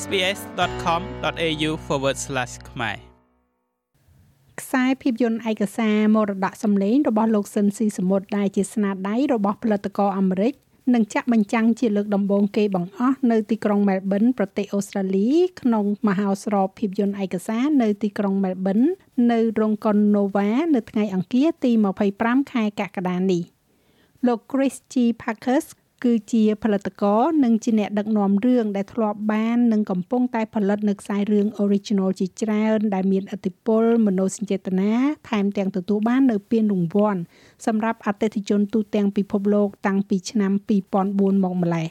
sbs.com.au/ ខ្មែរខ្សែភាពយន្តឯកសារមរតកសម្លេងរបស់លោកស៊ិនស៊ីសមុទ្រដែលជាស្នាដៃរបស់ផលិតករអាមេរិកនឹងចាក់បញ្ចាំងជាលើកដំបូងគេបង្អស់នៅទីក្រុង Melbourne ប្រទេសអូស្ត្រាលីក្នុងមហោស្រពភាពយន្តឯកសារនៅទីក្រុង Melbourne នៅរោងកុន Nova នៅថ្ងៃអង្គារទី25ខែកក្កដានេះលោក Chris G. Parkers គឺជាផលិតករនិងជាអ្នកដឹកនាំរឿងដែលធ្លាប់បាននិងកំពុងតែផលិតនៅខ្សែរឿង original ជាច្រើនដែលមានឥទ្ធិពលមនោសញ្ចេតនាថែមទាំងទទួលបាននៅពានរង្វាន់សម្រាប់អតិថិជនទូទាំងពិភពលោកតាំងពីឆ្នាំ2004មកម្លេះ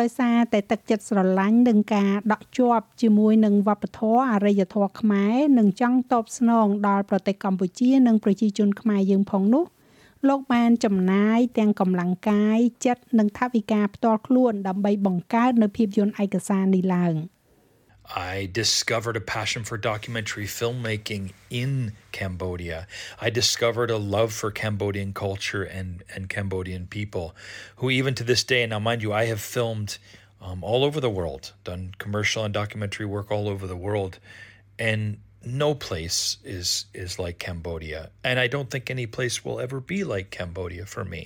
ដោយសារតែទឹកចិត្តស្រឡាញ់និងការដក់ជាប់ជាមួយនឹងវប្បធម៌អរិយធម៌ខ្មែរនិងចង់តបស្នងដល់ប្រទេសកម្ពុជានិងប្រជាជនខ្មែរយើងផងនោះ លោកបានចំណាយទាំងកម្លាំងកាយចិត្តនិងថវិកាផ្ទាល់ខ្លួនដើម្បីបង្កើតនៅភាពយន្តឯកសារនេះឡើង I discovered a passion for documentary filmmaking in Cambodia. I discovered a love for Cambodian culture and, and Cambodian people, who, even to this day, and now mind you, I have filmed um, all over the world, done commercial and documentary work all over the world. And no place is is like Cambodia and I don't think any place will ever be like Cambodia for me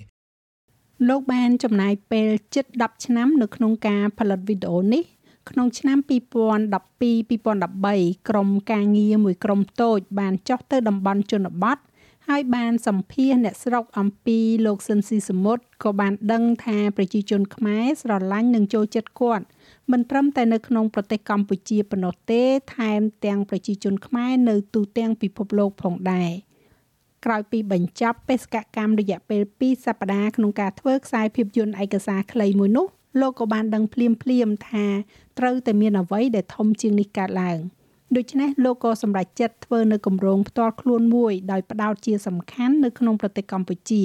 លោកបានចំណាយពេលជិត10ឆ្នាំ នៅក្នុងការផលិតវីដេអូនេះក្នុងឆ្នាំ2012-2013ក្រុមការងារមួយក្រុមតូចបានចុះទៅតំបន់ជនបទហើយបានសម្ភាសអ្នកស្រុកអំពីលោកស៊ិនស៊ីសមុទ្រក៏បានដឹងថាប្រជាជនខ្មែរស្រឡាញ់និងចូលចិត្តគាត់ មិនត្រឹមតែនៅក្នុងប្រទេសកម្ពុជាប៉ុណ្ណោះទេ ថែមទាំងប្រជាជនខ្មែរនៅទូទាំងពិភពលោកផងដែរក្រោយពីបញ្ចប់បេសកកម្មរយៈពេល2សប្តាហ៍ក្នុងការធ្វើខ្សែភាពយន្តឯកសារខ្លីមួយនោះលោកក៏បានដឹងភ្លាមភ្លាមថាត្រូវតែមានអ្វីដែលធំជាងនេះកើតឡើងដូច្នេះលោកក៏សម្រេចចិត្តធ្វើនៅគម្រោងផ្ទាល់ខ្លួនមួយដោយផ្ដោតជាសំខាន់នៅក្នុងប្រទេសកម្ពុជា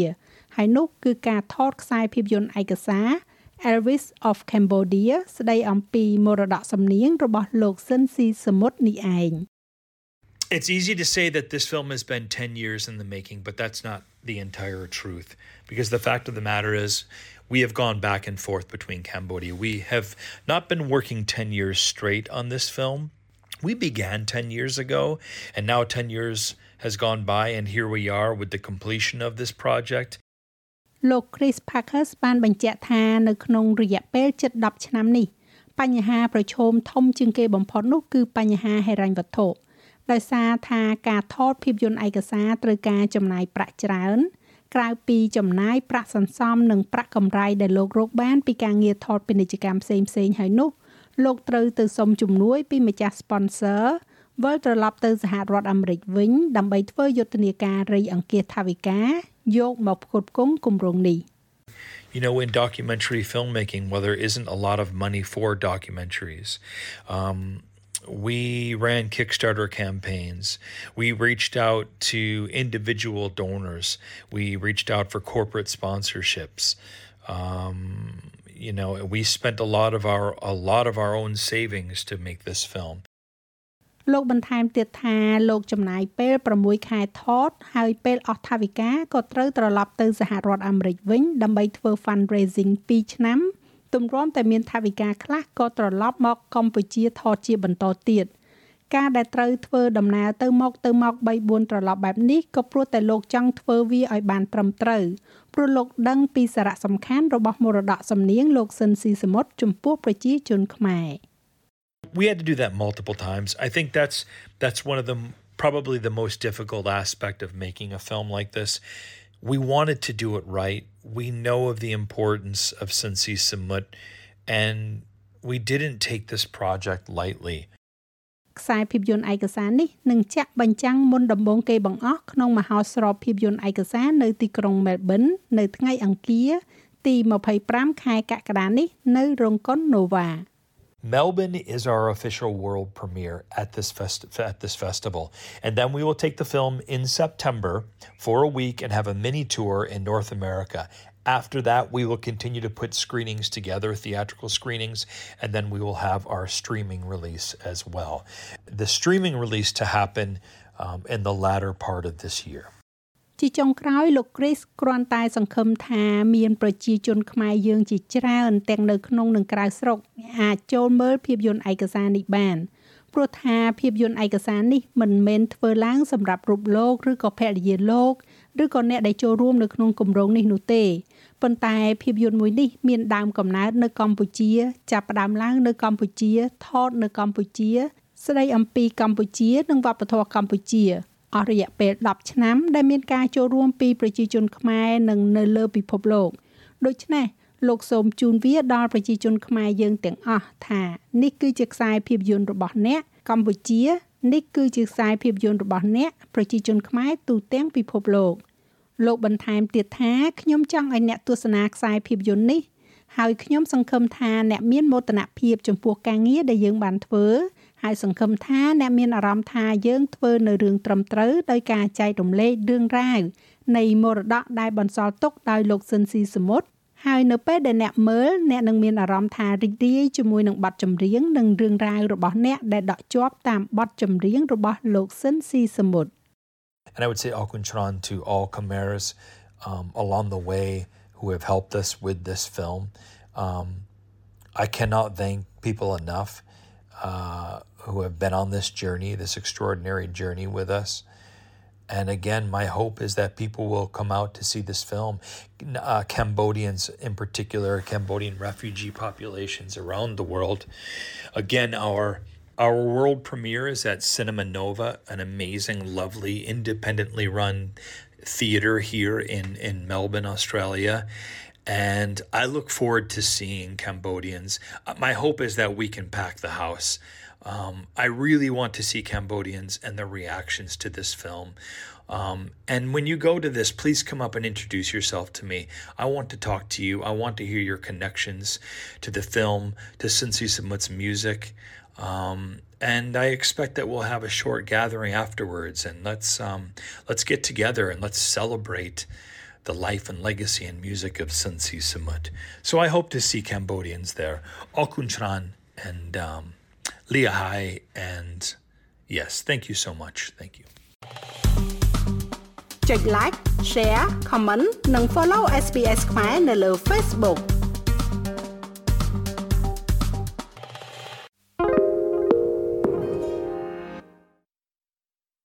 ហើយនោះគឺការថតខ្សែភាពយន្តឯកសារ Elvis of Cambodia ស្ដីអំពីមរតកសំនៀងរបស់លោកស៊ិនស៊ីសមុទ្រនេះឯង It's easy to say that this film has been 10 years in the making, but that's not the entire truth. Because the fact of the matter is, we have gone back and forth between Cambodia. We have not been working 10 years straight on this film. We began 10 years ago, and now 10 years has gone by, and here we are with the completion of this project. លោក Chris Parkers បានបញ្ជាក់ថានៅក្នុងរយៈពេលជិត10ឆ្នាំនេះបញ្ហាប្រឈមធំជាងគេបំផុតនោះគឺបញ្ហាហិរញ្ញវត្ថុដោយសារថាការថតភាពយន្តឯកសារត្រូវការចំណាយប្រាក់ច្រើន ក្រៅពីចំណាយប្រាក់សន្សំនិងប្រាក់កម្រៃដែលលោករកបានពីការងារថតពាណិជ្ជកម្មផ្សេងៗហើយនោះលោកត្រូវទៅសុំជំនួយពីម្ចាស់ sponsor វិលត្រឡប់ទៅសហរដ្ឋអាមេរិកវិញដើម្បីធ្វើយុទ្ធនាការរៃអង្គាសថាវិការយកមកផ្គត់ផ្គង់គម្រោងនេះ You know, in documentary filmmaking, well, there isn't a lot of money for documentaries. Um, we ran Kickstarter campaigns. We reached out to individual donors. We reached out for corporate sponsorships. Um, you know, we spent a lot of our a lot of our own savings to make this film. លោកបន្ថែមទៀតថាលោកចំណាយពេល6ខែថត ហើយពេលអស់ថវិកាក៏ត្រូវត្រឡប់ទៅសហរដ្ឋអាមេរិកវិញ ដើម្បីធ្វើ fundraising 2ឆ្នាំទម្រាំតែមានថវិកាខ្លះក៏ត្រឡប់មកកម្ពុជាថតជាបន្តទៀតការដែលត្រូវធ្វើដំណើរទៅមកទៅមក3 4ត្រឡប់បែបនេះក៏ព្រោះតែលោកចង់ធ្វើវាឲ្យបានត្រឹមត្រូវព្រោះលោកដឹងពីសារៈសំខាន់របស់មរតកសំនៀងលោកស៊ិនស៊ីសមុទ្រចំពោះប្រជាជនខ្មែរ។ we had to do that multiple times. I think that's that's one of the probably the most difficult aspect of making a film like this. We wanted to do it right. We know of the importance of Sinn Sisamouth, and we didn't take this project lightly. ខ្សែភាពយន្តឯកសារនេះនឹងចាក់បញ្ចាំងមុនដំបូងគេបង្អស់ក្នុងមហោស្រពភាពយន្តឯកសារនៅទីក្រុងមែលប៊ននៅថ្ងៃអង្គារទី25ខែកក្កដានេះនៅរោងកុន Nova Melbourne is our official world premiere at this fest- at this festival, and then we will take the film in September for a week and have a mini tour in North America. After that, we will continue to put screenings together, theatrical screenings, and then we will have our streaming release as well. The streaming release to happen um, in the latter part of this year. ជាចុងក្រោយលោក Chris គ្រាន់តែសង្ឃឹមថាមានប្រជាជនខ្មែរយើងជាច្រើនទាំងនៅក្នុងនិងក្រៅស្រុកអាចចូលមើលភាពយន្តឯកសារនេះបានព្រោះថាភាពយន្តឯកសារនេះមិនមែនធ្វើឡើងសម្រាប់រូបលោកឬក៏ភរិយាលោកឬក៏អ្នកដែលចូលរួមនៅក្នុងគម្រោងនេះនោះទេប៉ុន្តែភាពយន្តមួយនេះមានដើមកំណើតនៅកម្ពុជា ចាប់ផ្ដើមឡើងនៅកម្ពុជាថតនៅកម្ពុជា ស្ដីអំពីកម្ពុជា និងវប្បធម៌កម្ពុជា អស់រយៈពេល10ឆ្នាំ ដែលមានការចូលរួមពីប្រជាជនខ្មែរនិងនៅលើពិភពលោកដូច្នេះលោកសូមជូនវាដល់ប្រជាជនខ្មែរយើងទាំងអស់ថានេះគឺជាខ្សែភាពយន្តរបស់អ្នកកម្ពុជានេះគឺជាខ្សែភាពយន្តរបស់អ្នកប្រជាជនខ្មែរទូទាំងពិភពលោកលោកបន្ថែមទៀតថាខ្ញុំចង់ឲ្យអ្នកទស្សនាខ្សែភាពយន្តនេះហើយខ្ញុំសង្ឃឹមថាអ្នកមានមោទនភាពចំពោះការងារដែលយើងបានធ្វើ ហើយសង្ឃឹមថាអ្នកមានអារម្មណ៍ថាយើងធ្វើនៅរឿងត្រឹមត្រូវដោយការចែករំលែករឿងរ៉ាវនៃមរតកដែលបន្សល់ទុកដោយលោកស៊ិនស៊ីសមុទ្រហើយនៅពេលដែលអ្នកមើលអ្នកនឹងមានអារម្មណ៍ថារីករាយជាមួយនឹងបទចម្រៀងនិងរឿងរ៉ាវរបស់អ្នកដែលដកជាប់តាមបទចម្រៀងរបស់លោកស៊ិនស៊ីសមុទ្រ And I would say Akuntran to all Khmer's um, along the way who have helped us with this film. Um, I cannot thank people enough uh, who have been on this journey, this extraordinary journey with us. And again, my hope is that people will come out to see this film. Uh, Cambodians, in particular, Cambodian refugee populations around the world. Again, our our world premiere is at Cinema Nova, an amazing, lovely, independently run theater here in in Melbourne, Australia. And I look forward to seeing Cambodians. Uh, my hope is that we can pack the house. Um, I really want to see Cambodians and their reactions to this film. Um, and when you go to this, please come up and introduce yourself to me. I want to talk to you. I want to hear your connections to the film, to Sinn Sisamouth's music. Um, and I expect that we'll have a short gathering afterwards, and let's um, let's get together and let's celebrate the life and legacy and music of Sun Samut. So I hope to see Cambodians there. Okuntran and um, Liahai. And yes, thank you so much. Thank you. ចុច like share comment និង follow SBS ខ្មែរនៅលើ Facebook